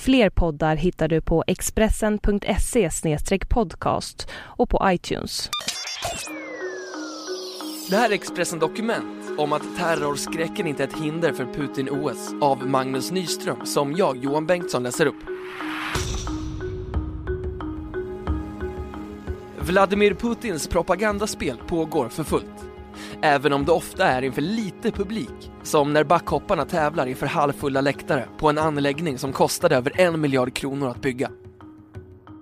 Fler poddar hittar du på expressen.se podcast och på iTunes. Det här är Expressen Dokument om att terrorskräcken inte är ett hinder för Putin-OS av Magnus Nyström som jag, Johan Bengtsson, läser upp. Vladimir Putins propagandaspel pågår för fullt. Även om det ofta är inför lite publik, som när backhopparna tävlar inför halvfulla läktare på en anläggning som kostade över en miljard kronor att bygga.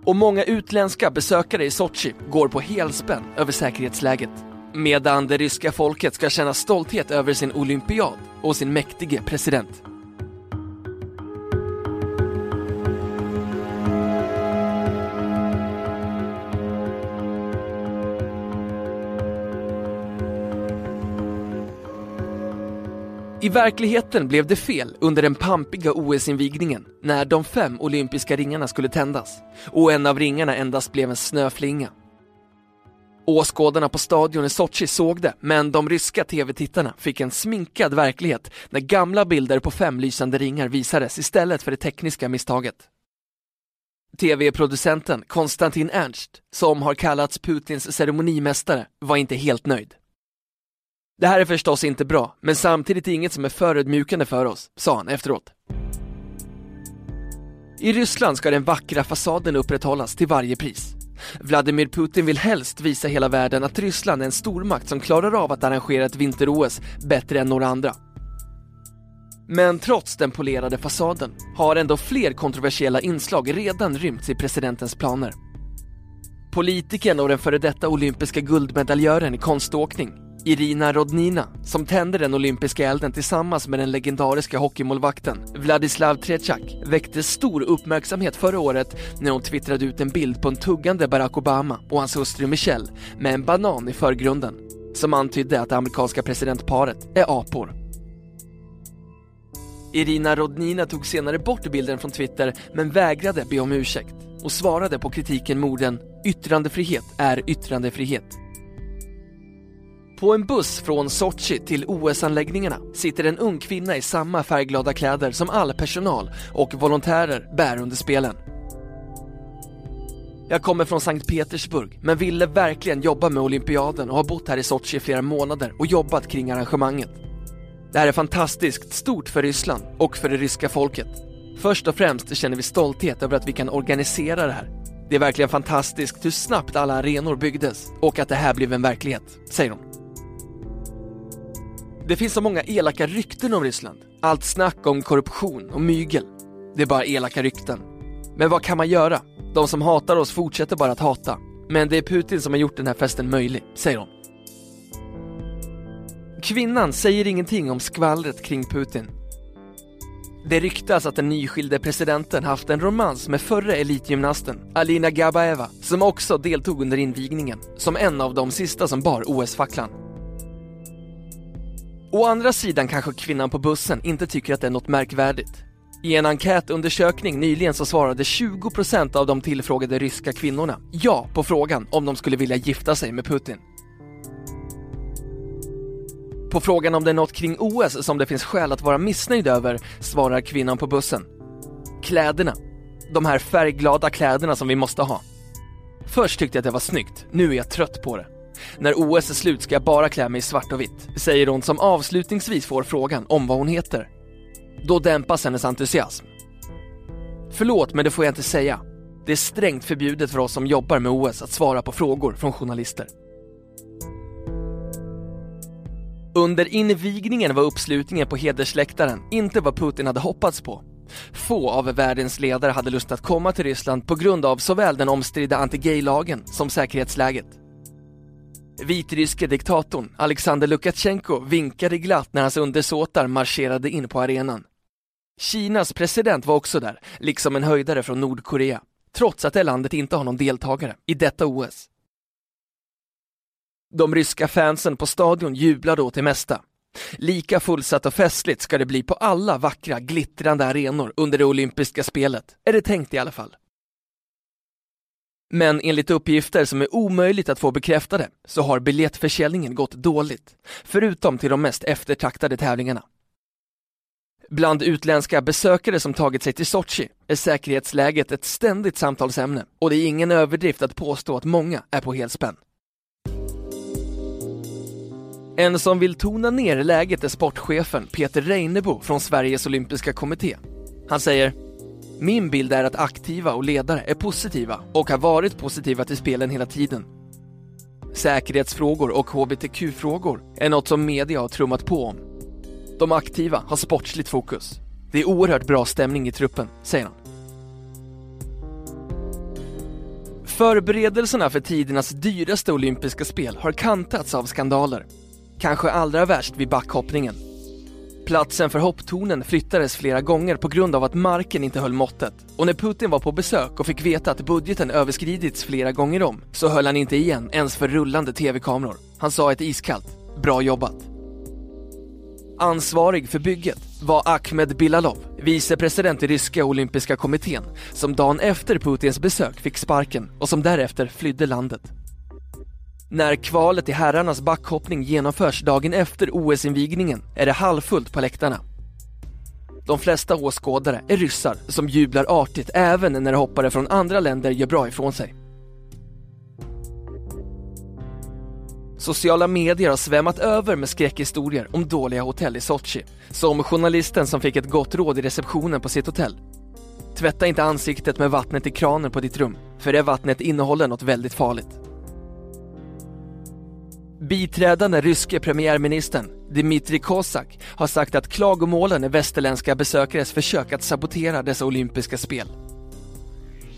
Och många utländska besökare i Sochi går på helspänn över säkerhetsläget. Medan det ryska folket ska känna stolthet över sin olympiad och sin mäktige president. Verkligheten blev det fel under den pampiga OS-invigningen när de fem olympiska ringarna skulle tändas och en av ringarna endast blev en snöflinga. Åskådarna på stadion i Sochi såg det, men de ryska tv-tittarna fick en sminkad verklighet när gamla bilder på fem lysande ringar visades istället för det tekniska misstaget. TV-producenten Konstantin Ernst, som har kallats Putins ceremonimästare, var inte helt nöjd. Det här är förstås inte bra, men samtidigt inget som är förödmjukande för oss, sa han efteråt. I Ryssland ska den vackra fasaden upprätthållas till varje pris. Vladimir Putin vill helst visa hela världen att Ryssland är en stormakt som klarar av att arrangera ett vinter-OS bättre än några andra. Men trots den polerade fasaden har ändå fler kontroversiella inslag redan rymts i presidentens planer. Politikern och den före detta olympiska guldmedaljören i konståkning Irina Rodnina, som tände den olympiska elden tillsammans med den legendariska hockeymålvakten Vladislav Tretjak, väckte stor uppmärksamhet förra året när hon twittrade ut en bild på en tuggande Barack Obama och hans hustru Michelle med en banan i förgrunden, som antydde att det amerikanska presidentparet är apor. Irina Rodnina tog senare bort bilden från Twitter men vägrade be om ursäkt och svarade på kritiken med orden “yttrandefrihet är yttrandefrihet” På en buss från Sochi till OS-anläggningarna sitter en ung kvinna i samma färgglada kläder som all personal och volontärer bär under spelen. Jag kommer från Sankt Petersburg men ville verkligen jobba med olympiaden och har bott här i Sochi i flera månader och jobbat kring arrangemanget. Det här är fantastiskt stort för Ryssland och för det ryska folket. Först och främst känner vi stolthet över att vi kan organisera det här. Det är verkligen fantastiskt hur snabbt alla arenor byggdes och att det här blev en verklighet, säger hon. Det finns så många elaka rykten om Ryssland. Allt snack om korruption och mygel. Det är bara elaka rykten. Men vad kan man göra? De som hatar oss fortsätter bara att hata. Men det är Putin som har gjort den här festen möjlig, säger hon. Kvinnan säger ingenting om skvallret kring Putin. Det ryktas att den nyskilde presidenten haft en romans med förre elitgymnasten Alina Gabaeva som också deltog under invigningen som en av de sista som bar OS-facklan. Å andra sidan kanske kvinnan på bussen inte tycker att det är något märkvärdigt. I en enkätundersökning nyligen så svarade 20% av de tillfrågade ryska kvinnorna ja på frågan om de skulle vilja gifta sig med Putin. På frågan om det är något kring OS som det finns skäl att vara missnöjd över svarar kvinnan på bussen. Kläderna. De här färgglada kläderna som vi måste ha. Först tyckte jag att det var snyggt, nu är jag trött på det. När OS är slut ska jag bara klä mig i svart och vitt, säger hon som avslutningsvis får frågan om vad hon heter. Då dämpas hennes entusiasm. Förlåt, men det får jag inte säga. Det är strängt förbjudet för oss som jobbar med OS att svara på frågor från journalister. Under invigningen var uppslutningen på hedersläktaren inte vad Putin hade hoppats på. Få av världens ledare hade lust att komma till Ryssland på grund av såväl den omstridda anti-gay-lagen som säkerhetsläget. Vitryske diktatorn Alexander Lukasjenko vinkade glatt när hans undersåtar marscherade in på arenan. Kinas president var också där, liksom en höjdare från Nordkorea. trots att det landet inte har någon deltagare i detta OS. De ryska fansen på stadion jublar då till mesta. Lika fullsatt och festligt ska det bli på alla vackra, glittrande arenor under det olympiska spelet, är det tänkt i alla fall. Men enligt uppgifter som är omöjligt att få bekräftade så har biljettförsäljningen gått dåligt, förutom till de mest eftertraktade tävlingarna. Bland utländska besökare som tagit sig till Sochi är säkerhetsläget ett ständigt samtalsämne och det är ingen överdrift att påstå att många är på helspänn. En som vill tona ner läget är sportchefen Peter Reinebo från Sveriges olympiska kommitté. Han säger min bild är att aktiva och ledare är positiva och har varit positiva till spelen hela tiden. Säkerhetsfrågor och hbtq-frågor är något som media har trummat på om. De aktiva har sportsligt fokus. Det är oerhört bra stämning i truppen, säger han. Förberedelserna för tidernas dyraste olympiska spel har kantats av skandaler. Kanske allra värst vid backhoppningen Platsen för hopptornen flyttades flera gånger på grund av att marken inte höll måttet. Och när Putin var på besök och fick veta att budgeten överskridits flera gånger om så höll han inte igen ens för rullande tv-kameror. Han sa ett iskallt “Bra jobbat”. Ansvarig för bygget var Ahmed Bilalov, vicepresident i ryska olympiska kommittén, som dagen efter Putins besök fick sparken och som därefter flydde landet. När kvalet i herrarnas backhoppning genomförs dagen efter OS-invigningen är det halvfullt på läktarna. De flesta åskådare är ryssar som jublar artigt även när hoppare från andra länder gör bra ifrån sig. Sociala medier har svämmat över med skräckhistorier om dåliga hotell i Sochi. Som journalisten som fick ett gott råd i receptionen på sitt hotell. Tvätta inte ansiktet med vattnet i kranen på ditt rum, för det vattnet innehåller något väldigt farligt. Biträdande ryske premiärministern Dmitrij Kozak har sagt att klagomålen är västerländska besökares försök att sabotera dessa olympiska spel.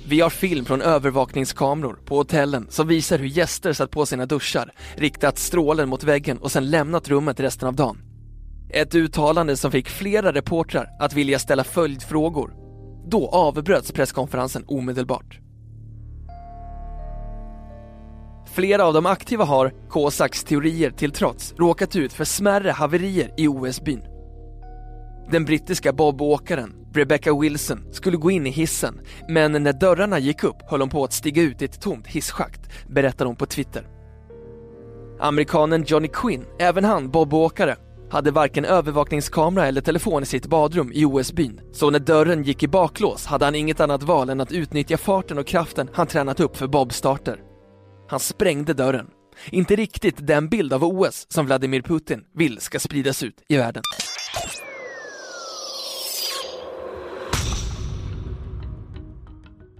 Vi har film från övervakningskameror på hotellen som visar hur gäster satt på sina duschar, riktat strålen mot väggen och sedan lämnat rummet resten av dagen. Ett uttalande som fick flera reportrar att vilja ställa följdfrågor. Då avbröts presskonferensen omedelbart. Flera av de aktiva har, Kosaks teorier till trots, råkat ut för smärre haverier i OS-byn. Den brittiska bobåkaren Rebecca Wilson skulle gå in i hissen, men när dörrarna gick upp höll hon på att stiga ut i ett tomt hisschakt, berättar hon på Twitter. Amerikanen Johnny Quinn, även han bobåkare, hade varken övervakningskamera eller telefon i sitt badrum i OS-byn, så när dörren gick i baklås hade han inget annat val än att utnyttja farten och kraften han tränat upp för bobstarter. Han sprängde dörren. Inte riktigt den bild av OS som Vladimir Putin vill ska spridas ut i världen.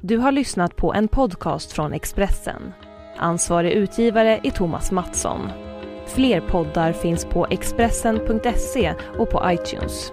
Du har lyssnat på en podcast från Expressen. Ansvarig utgivare är Thomas Mattsson. Fler poddar finns på Expressen.se och på iTunes.